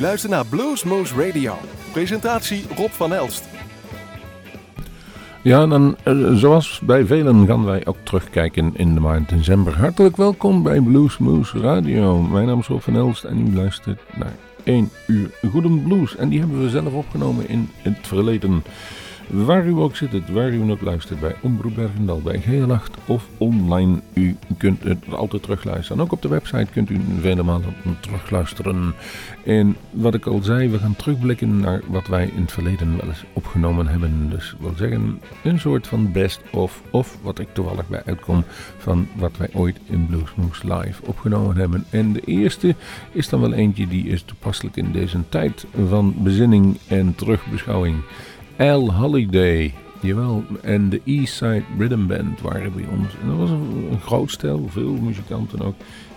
U luistert naar Bluesmoose Radio. Presentatie Rob van Elst. Ja, dan, uh, zoals bij velen gaan wij ook terugkijken in de maand december. Hartelijk welkom bij Bluesmoose Radio. Mijn naam is Rob van Elst en u luistert naar 1 uur Goede Blues. En die hebben we zelf opgenomen in het verleden. Waar u ook zit, waar u ook luistert, bij Omroep Bergendal, bij Geelacht of online. U kunt het altijd terugluisteren. ook op de website kunt u vele malen terugluisteren. En wat ik al zei, we gaan terugblikken naar wat wij in het verleden wel eens opgenomen hebben. Dus wil zeggen, een soort van best of, of wat ik toevallig bij uitkom van wat wij ooit in Bluesmoose Live opgenomen hebben. En de eerste is dan wel eentje die is toepasselijk in deze tijd van bezinning en terugbeschouwing. Al Holiday. Jawel, en de Eastside Rhythm Band waren bij ons. En dat was een, groot stel, veel muzikanten ook.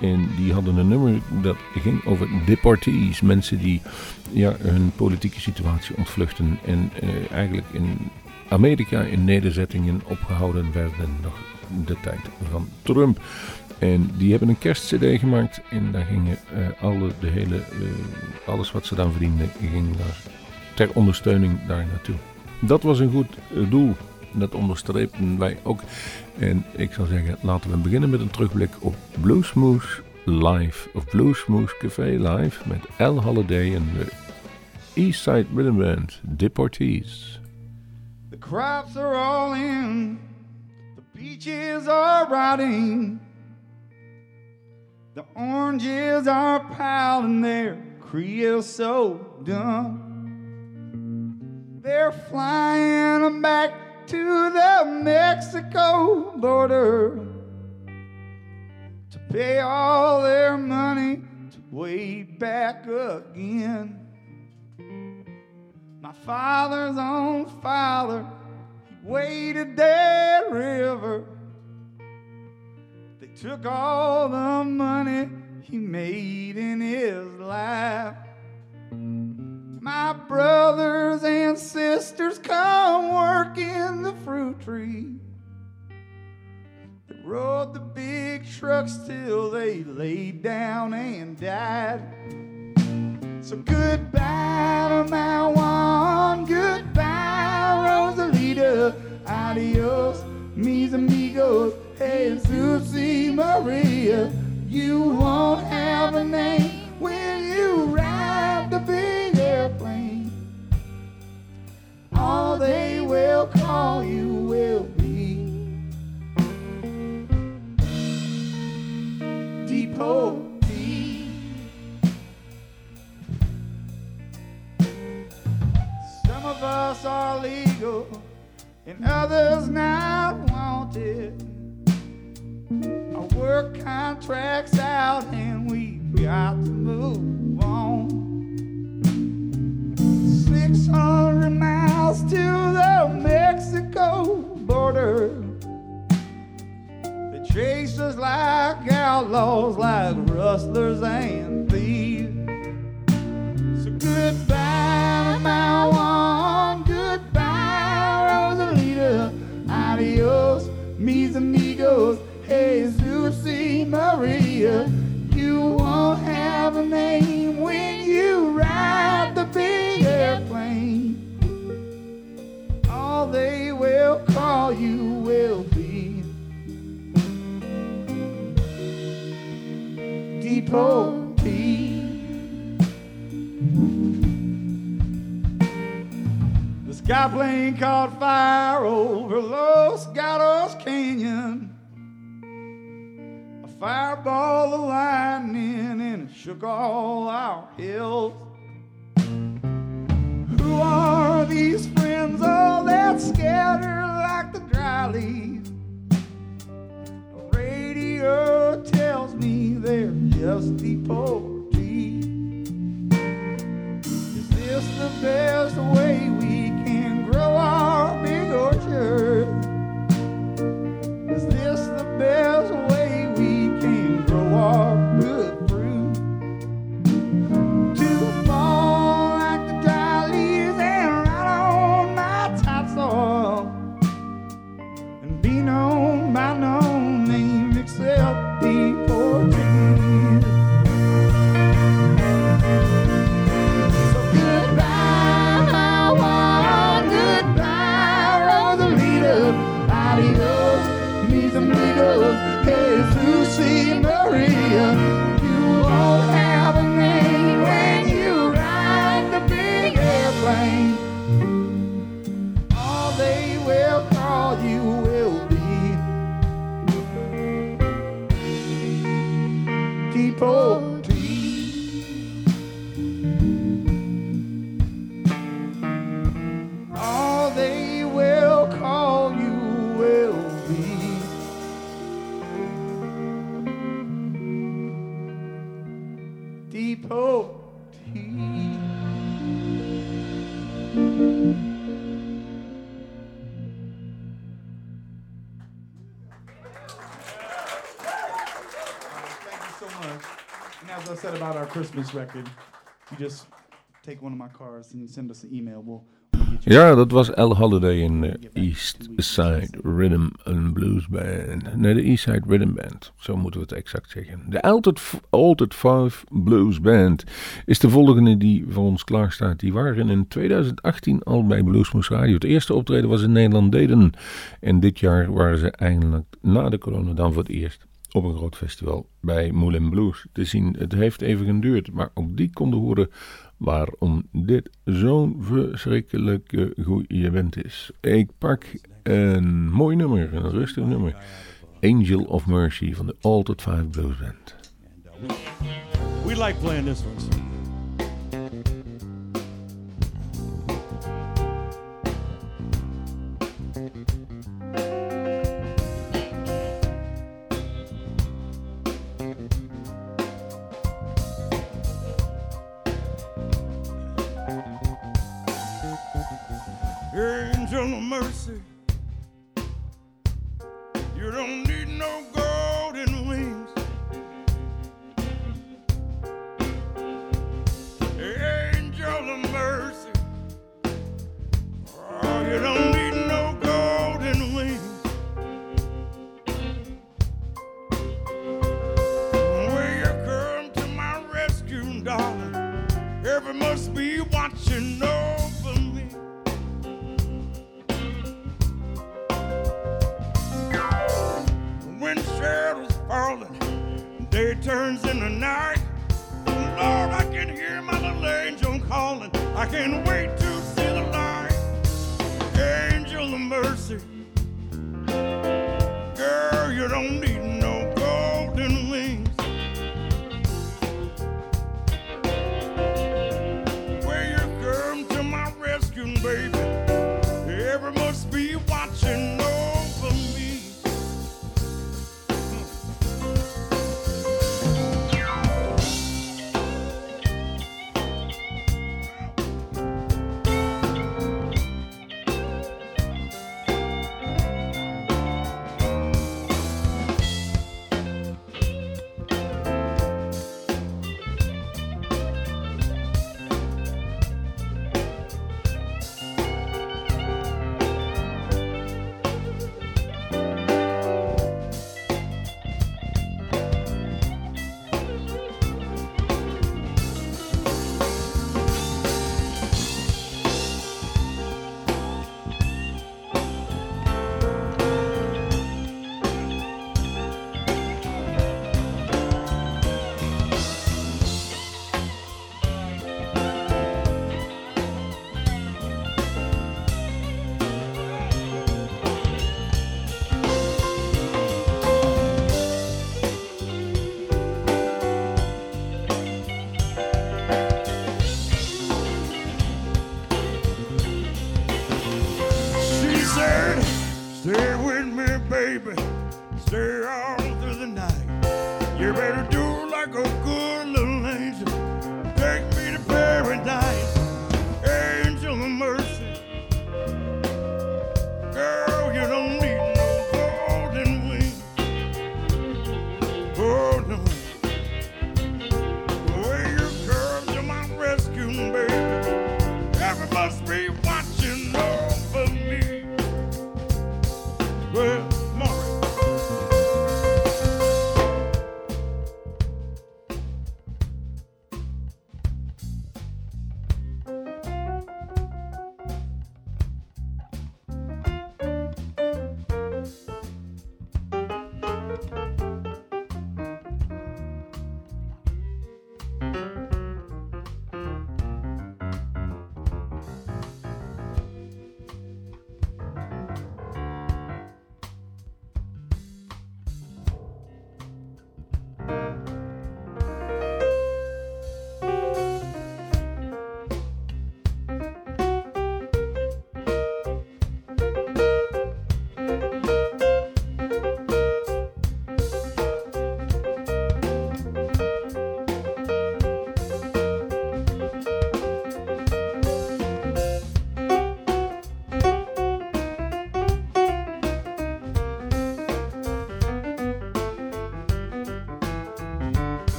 En die hadden een nummer dat ging over deportees. Mensen die ja, hun politieke situatie ontvluchten. En eh, eigenlijk in Amerika in nederzettingen opgehouden werden. Nog de tijd van Trump. En die hebben een kerstcd gemaakt. En daar gingen uh, alle, de hele, uh, alles wat ze dan verdienden, ging daar ter ondersteuning daar naartoe. Dat was een goed eh, doel. Dat onderstrepen wij ook. En ik zou zeggen, laten we beginnen met een terugblik op Bluesmoose Live. Of Bluesmoose Café Live met L. Holiday en de Eastside Rhythm Band, Deportees. The crops are all in, the peaches are rotting, the oranges are piling their creosote done. They're flying back to the Mexico border to pay all their money to way back again. My father's own father, he waded that river. They took all the money he made in his life. My brothers and sisters come work in the fruit tree. They rode the big trucks till they laid down and died. So goodbye to my Juan, goodbye Rosalita, adios mis amigos, Jesus Maria. You won't have a name when you ride the big All they will call you will be devotee. Some of us are legal and others not wanted. Our work contracts out and we got to move on. 600 miles to the Mexico border. They chase us like outlaws, like rustlers and thieves. So goodbye my Juan, goodbye Rosalita, adios mis amigos, Jesus call you will be deportee. The sky plane caught fire over Los Gatos Canyon. A fireball of lightning and it shook all our hills. Who are these friends? Oh, all that scatter like the. The radio tells me they're just deportees. Is this the best way Christmas record. You just take one of my cars and send us an email. We'll Ja, dat was L. Holiday in de East Side Rhythm and Blues Band. Nee, de East Side Rhythm Band. Zo moeten we het exact zeggen. De Altered, Altered Five Blues Band is de volgende die voor ons klaar staat. Die waren in 2018 al bij Bluesmoes Radio. Het eerste optreden was in Nederland Deden. En dit jaar waren ze eindelijk na de corona dan voor het eerst op een groot festival bij Moulin Blues te zien. Het heeft even geduurd, maar ook die konden horen waarom dit zo'n verschrikkelijke goede event is. Ik pak een mooi nummer, een rustig nummer. Angel of Mercy van de Altered Five Blues Band. We like playing this one.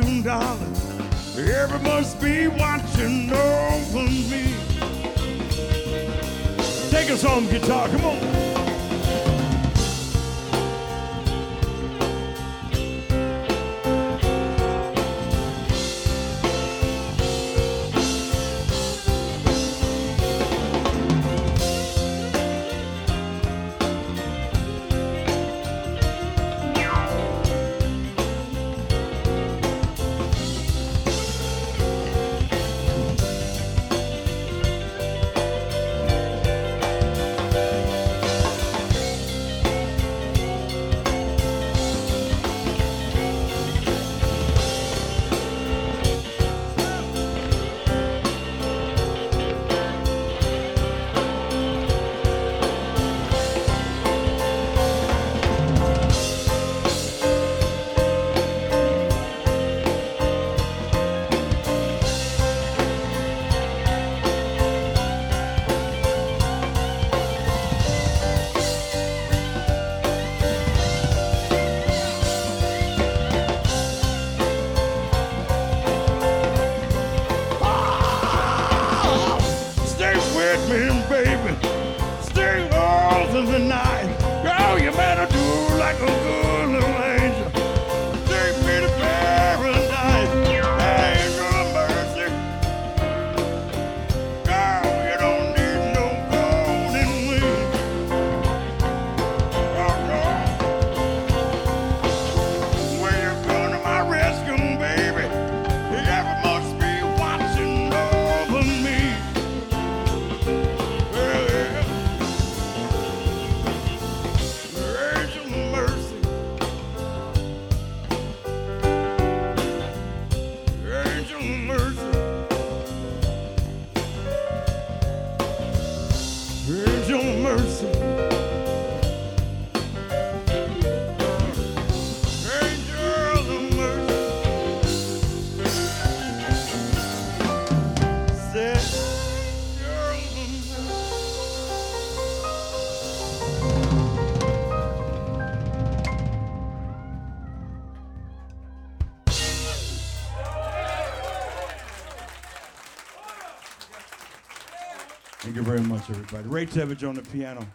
looking, darling. Everyone must be watching over me. Take us home, guitar. Come on. everybody. Ray Tevich on the piano,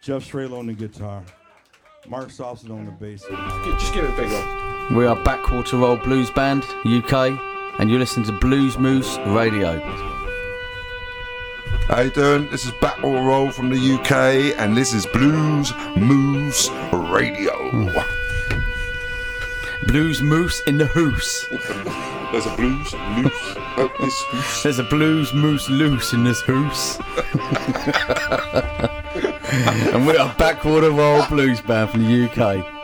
Jeff Schroedl on the guitar, Mark Solveson on the bass. Just give it a big one. We are Backwater Roll Blues Band, UK, and you listen to Blues Moose Radio. How you doing? This is Backwater Roll from the UK, and this is Blues Moose Radio. Blues Moose in the hoose. There's a blues moose. There's a blues moose loose in this hoose. and we are Backwater Wild Blues Band from the UK.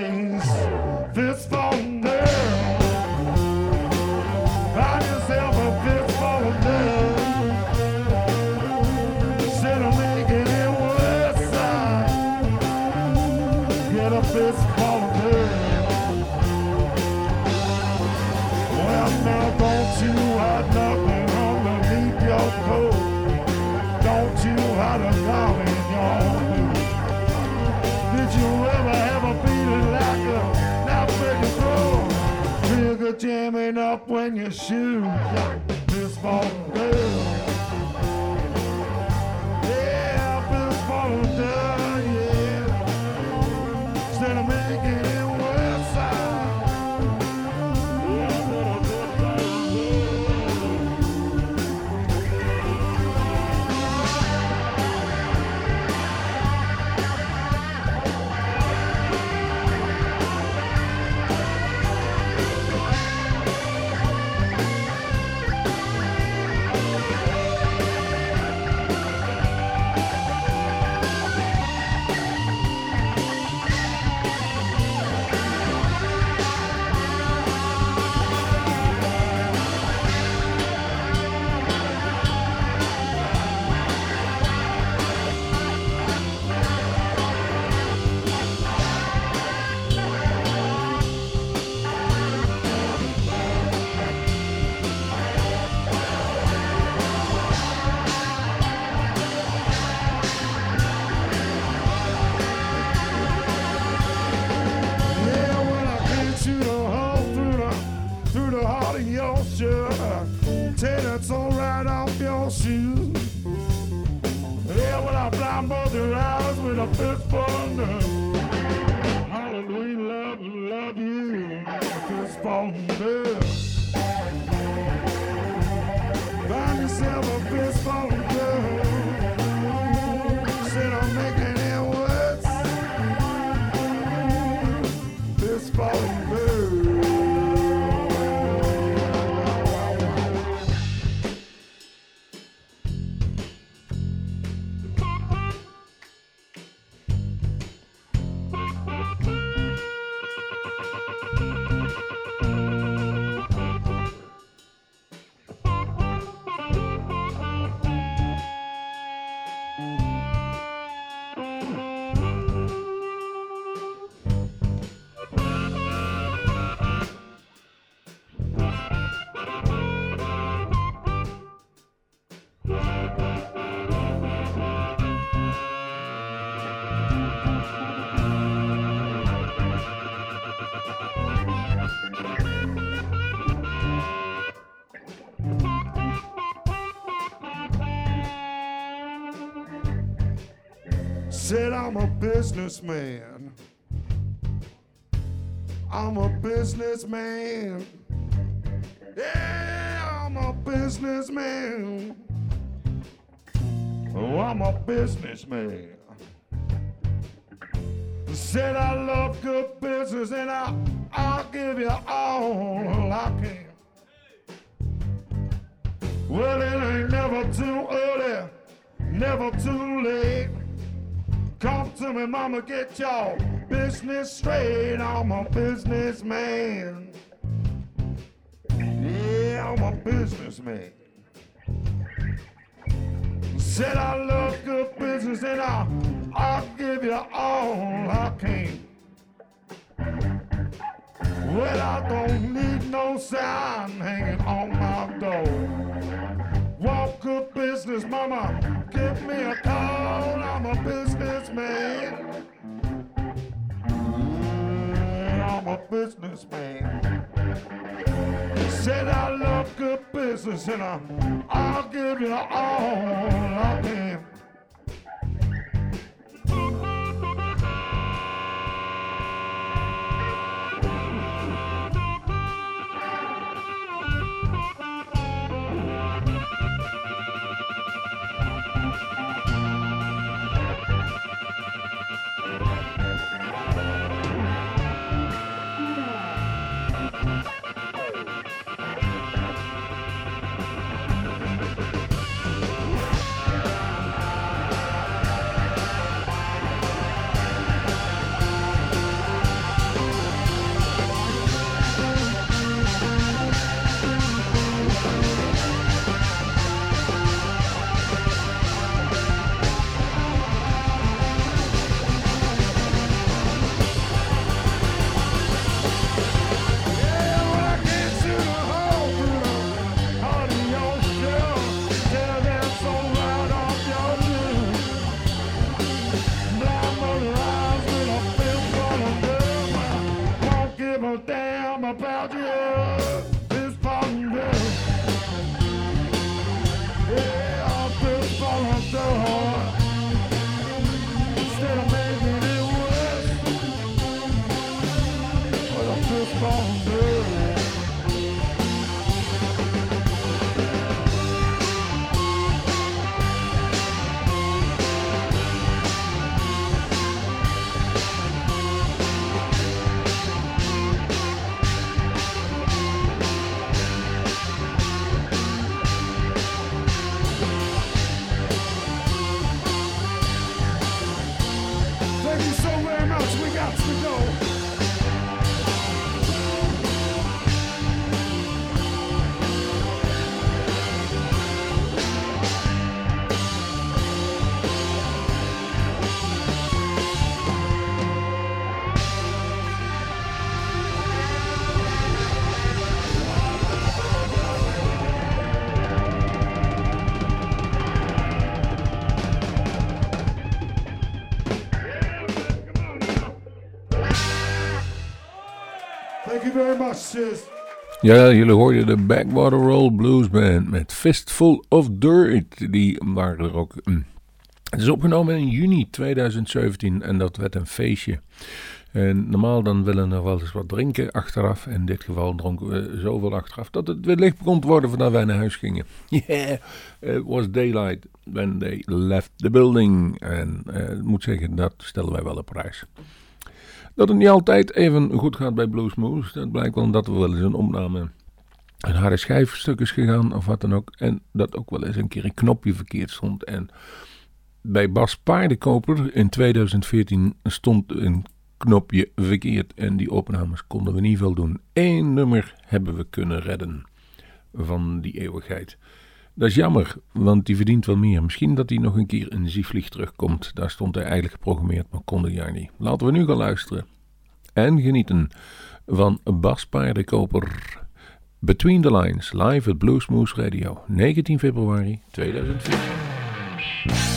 things. jamming up when you shoot. This ball, girl. Businessman. I'm a businessman. Yeah, I'm a businessman. Oh, I'm a businessman. Said I love good business and I, I'll give you all I can. Well, it ain't never too early, never too late. Come to me, mama, get your business straight. I'm a businessman. Yeah, I'm a businessman. Said I love good business and I, I'll give you all I can. Well, I don't need no sign hanging on my door. Want good business, mama? Give me a call. I'm a businessman. I'm a businessman. Said I love good business and I, I'll give you all I can. Ja, jullie hoorden de Backwater Roll Blues Band met Fistful of Dirt. Die waren er ook. mm. Het is opgenomen in juni 2017 en dat werd een feestje. En normaal dan willen we wel eens wat drinken achteraf. In dit geval dronken we zoveel achteraf dat het weer licht begon te worden voordat wij naar huis gingen. Yeah, it was daylight when they left the building. En eh, ik moet zeggen, dat stellen wij wel op prijs. Dat het niet altijd even goed gaat bij Blues Moose, dat blijkt wel omdat we wel eens een opname een harde schijfstuk is gegaan of wat dan ook. En dat ook wel eens een keer een knopje verkeerd stond. En bij Bas Paardenkoper in 2014 stond een knopje verkeerd en die opnames konden we niet veel doen. Eén nummer hebben we kunnen redden van die eeuwigheid. Dat is jammer, want die verdient wel meer. Misschien dat hij nog een keer in Zieflieg terugkomt. Daar stond hij eigenlijk geprogrammeerd, maar kon dit niet. Laten we nu gaan luisteren en genieten van Bas Paardenkoper. Between the Lines, live at Bluesmoose Radio, 19 februari 2014.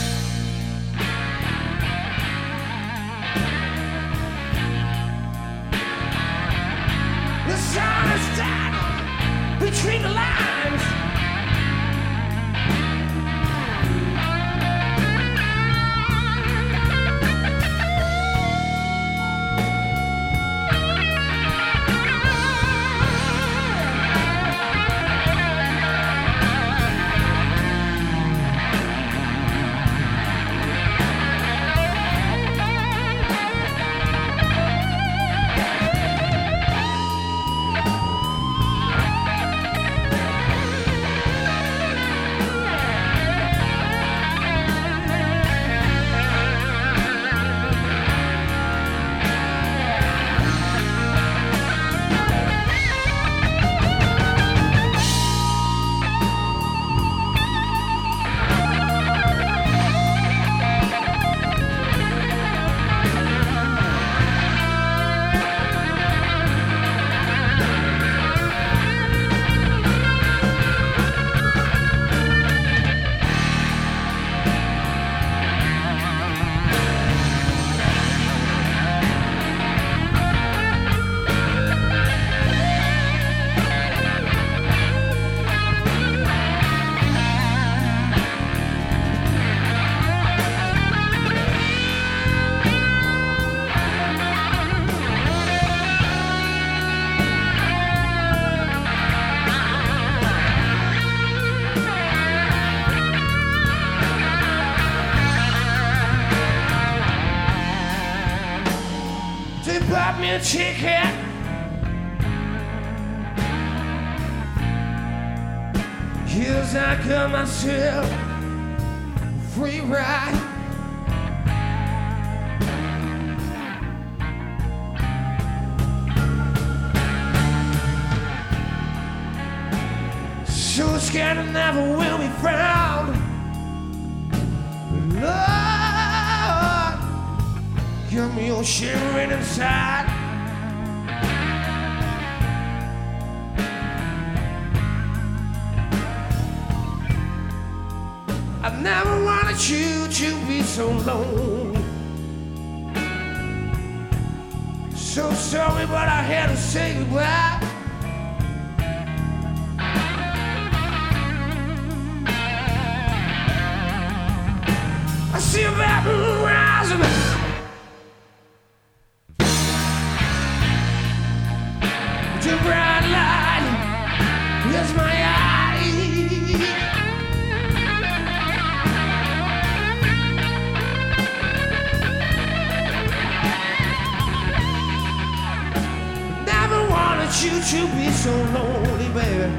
You be so lonely, baby.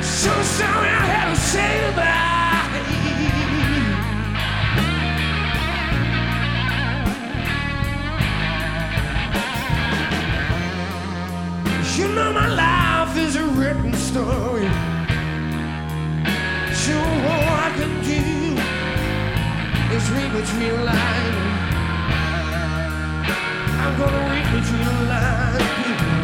So sorry I had to say goodbye. You know my life is a written story. So all I can do is read between lines. Gonna read between the lines.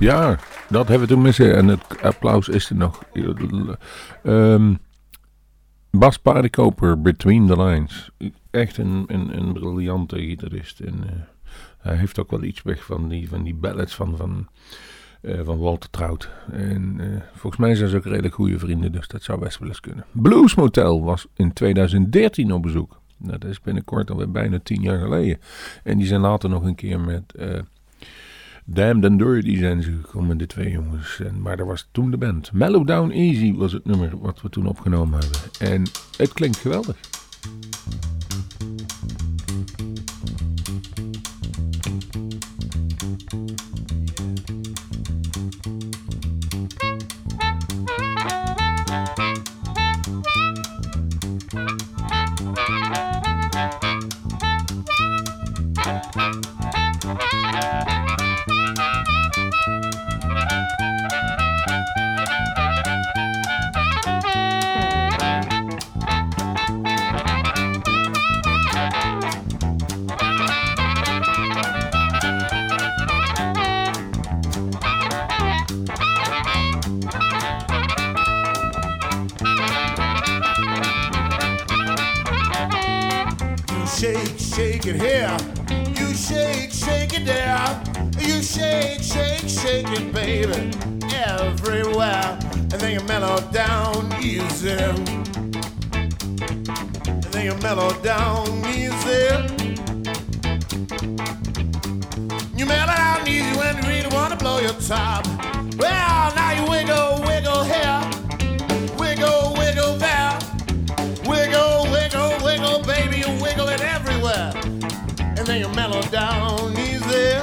Ja, dat hebben we toen missen. En het applaus is er nog. Ehm Bas Paardenkoper, Between the Lines. Echt een, een, een briljante gitarist. En, eh, hij heeft ook wel iets weg van die, van die ballads van, van, eh, van Walter Trout. En eh, volgens mij zijn ze ook redelijk goede vrienden, dus dat zou best wel eens kunnen. Blues Motel was in 2013 op bezoek. Nou, dat is binnenkort alweer bijna tien jaar geleden. En die zijn later nog een keer met... Damned and Dirty zijn ze gekomen, de twee jongens. En, maar dat was toen de band. Mellow Down Easy was het nummer wat we toen opgenomen hebben. En het klinkt geweldig. Down easy. And then you mellow down easy. You mellow down easy when you really wanna blow your top. Well, now you wiggle, wiggle here. Wiggle, wiggle there. Wiggle, wiggle, wiggle, baby, you wiggle it everywhere. And then you mellow down easy.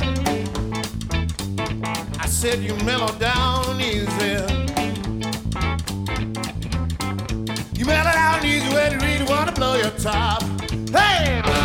I said you mellow down easy. Top. Hey!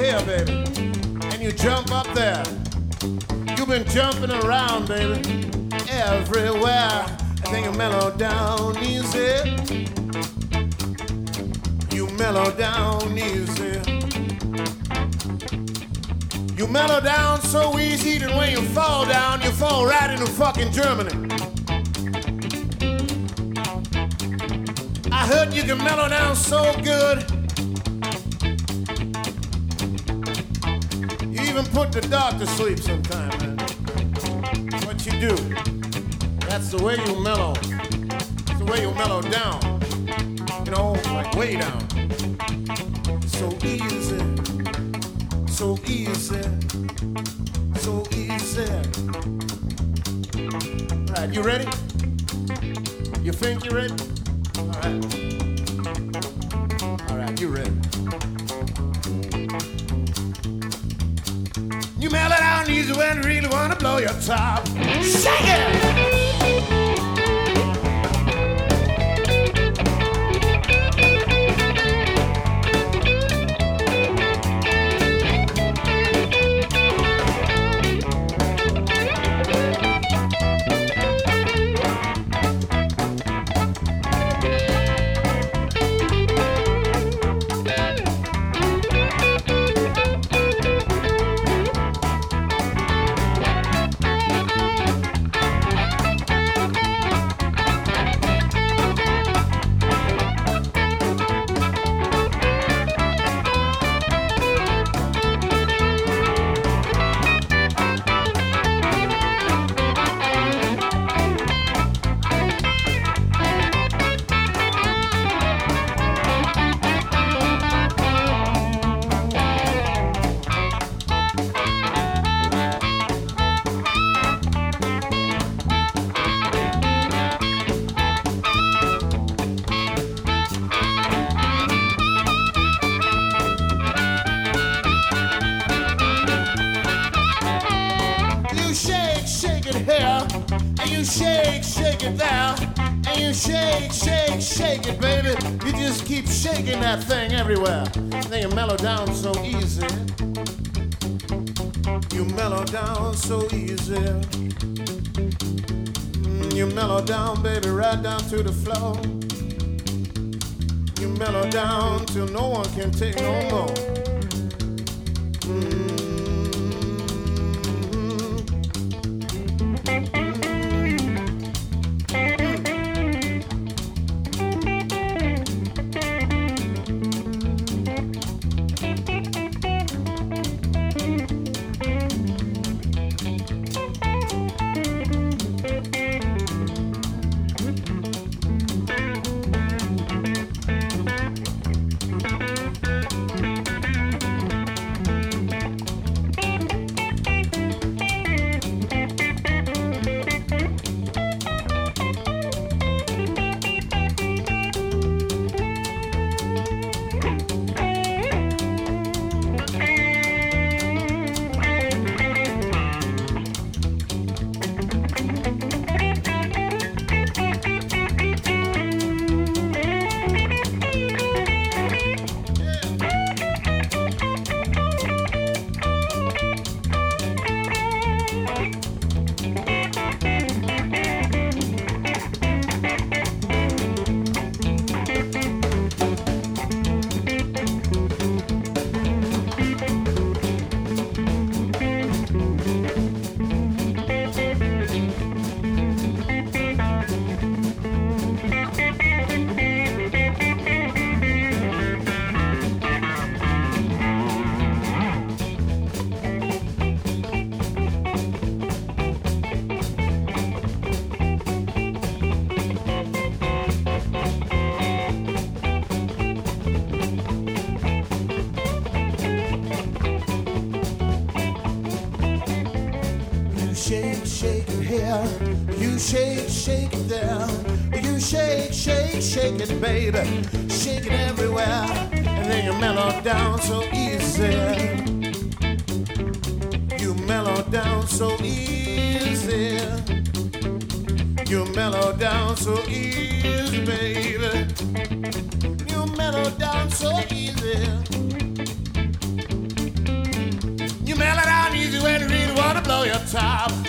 Here, baby. And you jump up there. You've been jumping around, baby, everywhere. And then you mellow down easy. You mellow down easy. You mellow down so easy that when you fall down, you fall right into fucking Germany. I heard you can mellow down so good. Put the dog to sleep sometime, man. What you do. That's the way you mellow. That's the way you mellow down. You know, like way down. So easy. So easy. So easy. All right, you ready? You think you're ready? All right. All right, you ready? Your top. Shake it! So easy. Mm, You mellow down, baby, right down to the floor. You mellow down till no one can take no more. Mm. Shake, it here. You shake, shake it there. You shake, shake, shake it, baby. Shake it everywhere. And then you mellow down so easy. You mellow down so easy. You mellow down so easy, baby. You mellow down so easy. You mellow down easy when you really wanna blow your top.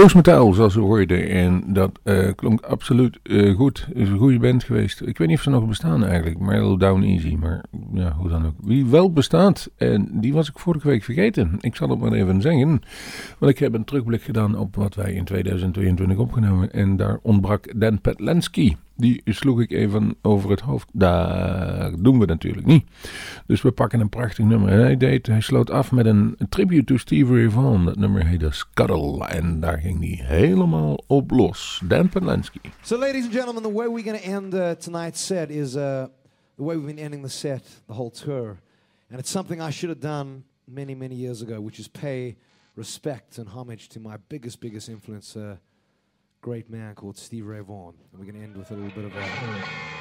Blues zoals we hoorden. En dat eh, klonk absoluut eh, goed. Het is een goede band geweest. Ik weet niet of ze nog bestaan eigenlijk. Milo Down Easy. Maar ja, hoe dan ook. Wie wel bestaat, en die was ik vorige week vergeten. Ik zal het maar even zeggen. Want ik heb een terugblik gedaan op wat wij in 2022 opgenomen. En daar ontbrak Dan Petlansky. Die sloeg ik even over het hoofd. Dat doen we natuurlijk niet. Dus we pakken een prachtig nummer. En hij, deed, hij sloot af met een tribute to Stevie Ray Vaughan. Dat nummer heette Scuttle. En daar ging hij helemaal op los. Dan Petlansky. So, ladies and gentlemen, the way we're going to end uh, tonight's set is uh, the way we've been ending the set, the whole tour. And it's something I should have done many, many years ago, which is pay respect and homage to my biggest, biggest influence, uh, great man called Steve Ray Vaughan. And we're going to end with a little bit of a.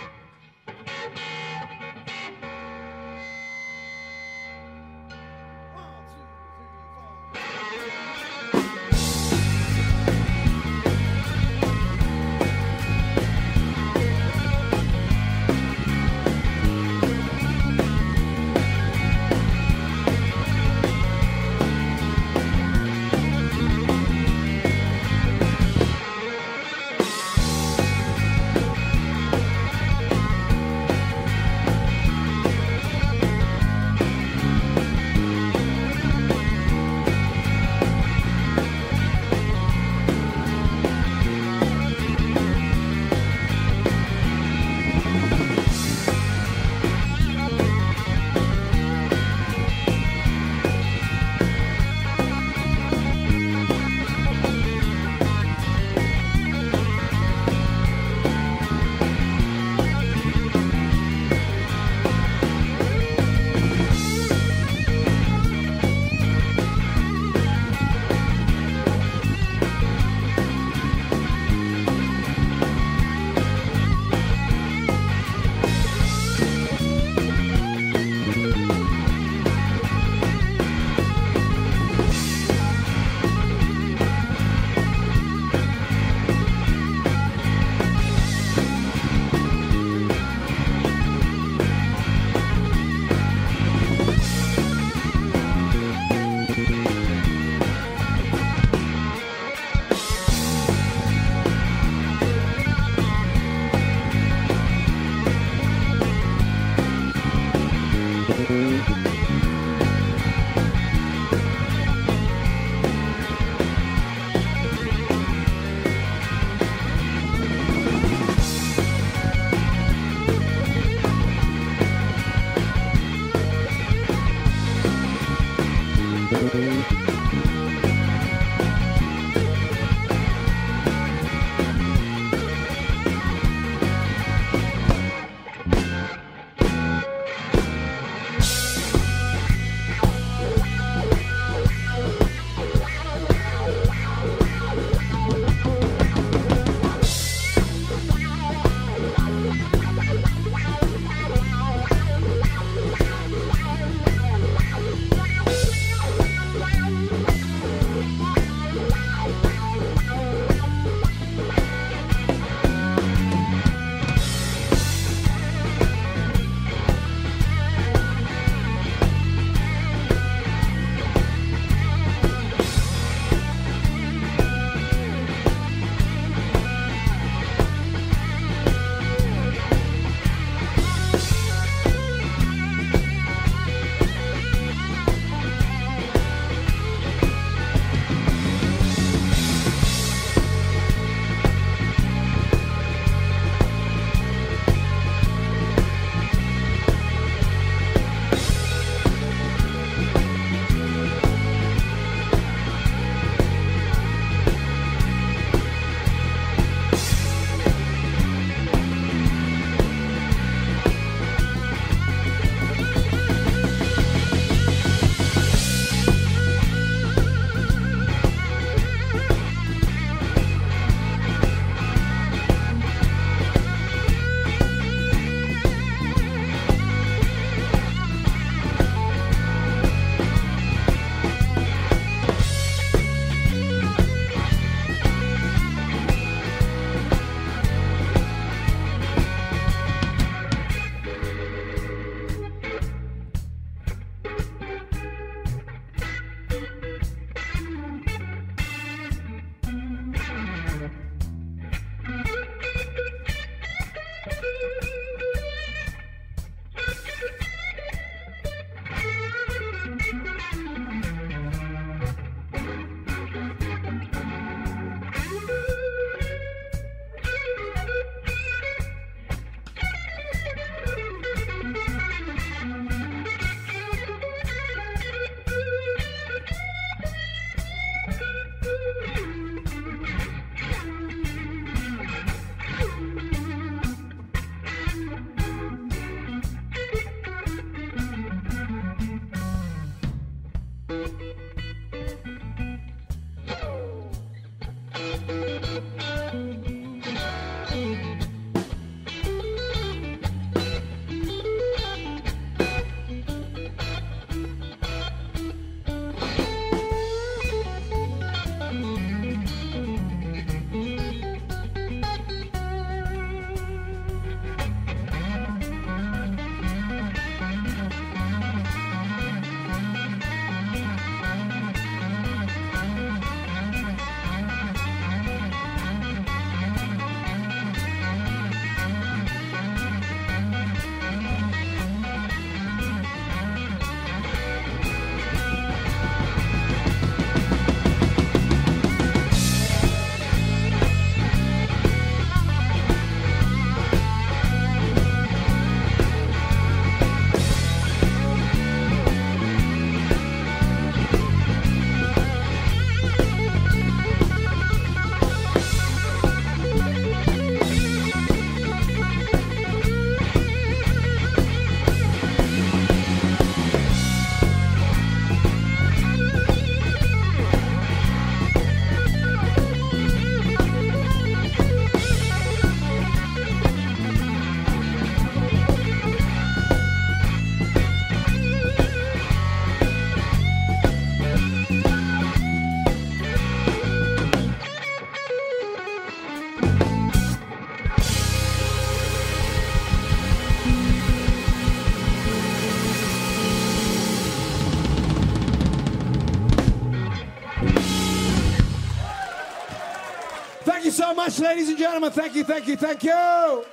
ladies and gentlemen. Thank you, thank you, thank you.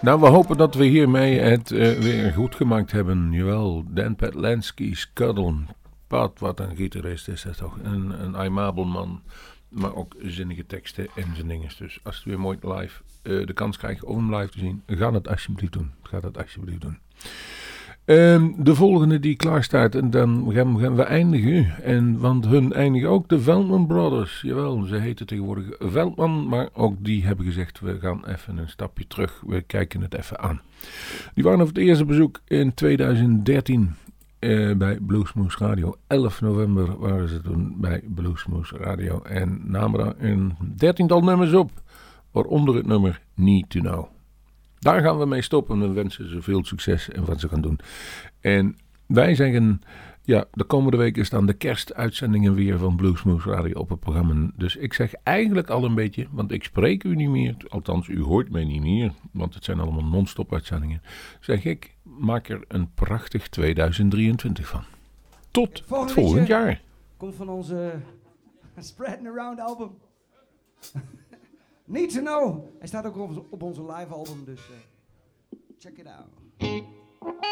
Nou, we hopen dat we hiermee het eh, weer goed gemaakt hebben. Jawel, Dan Petlansky, Scuddle. Pat, wat een gitarist is dat toch. Een, een aimabel man. Maar ook zinnige teksten en zijn. Dus als je weer mooi live eh, de kans krijgt om hem live te zien, ga dat alsjeblieft doen. Ga dat alsjeblieft doen. Ehm, de volgende die klaar staat, en dan gaan, gaan we eindigen. En, want hun eindigen ook de Veldman Brothers. Jawel, ze heten tegenwoordig Veldman, maar ook die hebben gezegd: we gaan even een stapje terug. We kijken het even aan. Die waren op het eerste bezoek in 2013 eh, bij Bluesmoose Radio. 11 november waren ze toen bij Bluesmoose Radio en namen daar een dertiental nummers op, waaronder het nummer Need to Know. Daar gaan we mee stoppen en wensen ze veel succes en wat ze gaan doen. En wij zeggen, ja, de komende weken staan de kerstuitzendingen weer van Bluesmoose Radio op het programma. Dus ik zeg eigenlijk al een beetje, want ik spreek u niet meer, althans u hoort mij niet meer, want het zijn allemaal non-stop uitzendingen. Zeg ik, maak er een prachtig 2023 van. Tot het volgend jaar. Komt van onze Spreading Around album. Need to know. Hij staat ook op, onze- op onze live album, dus eh, check it out. Thank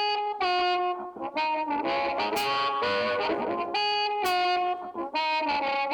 you.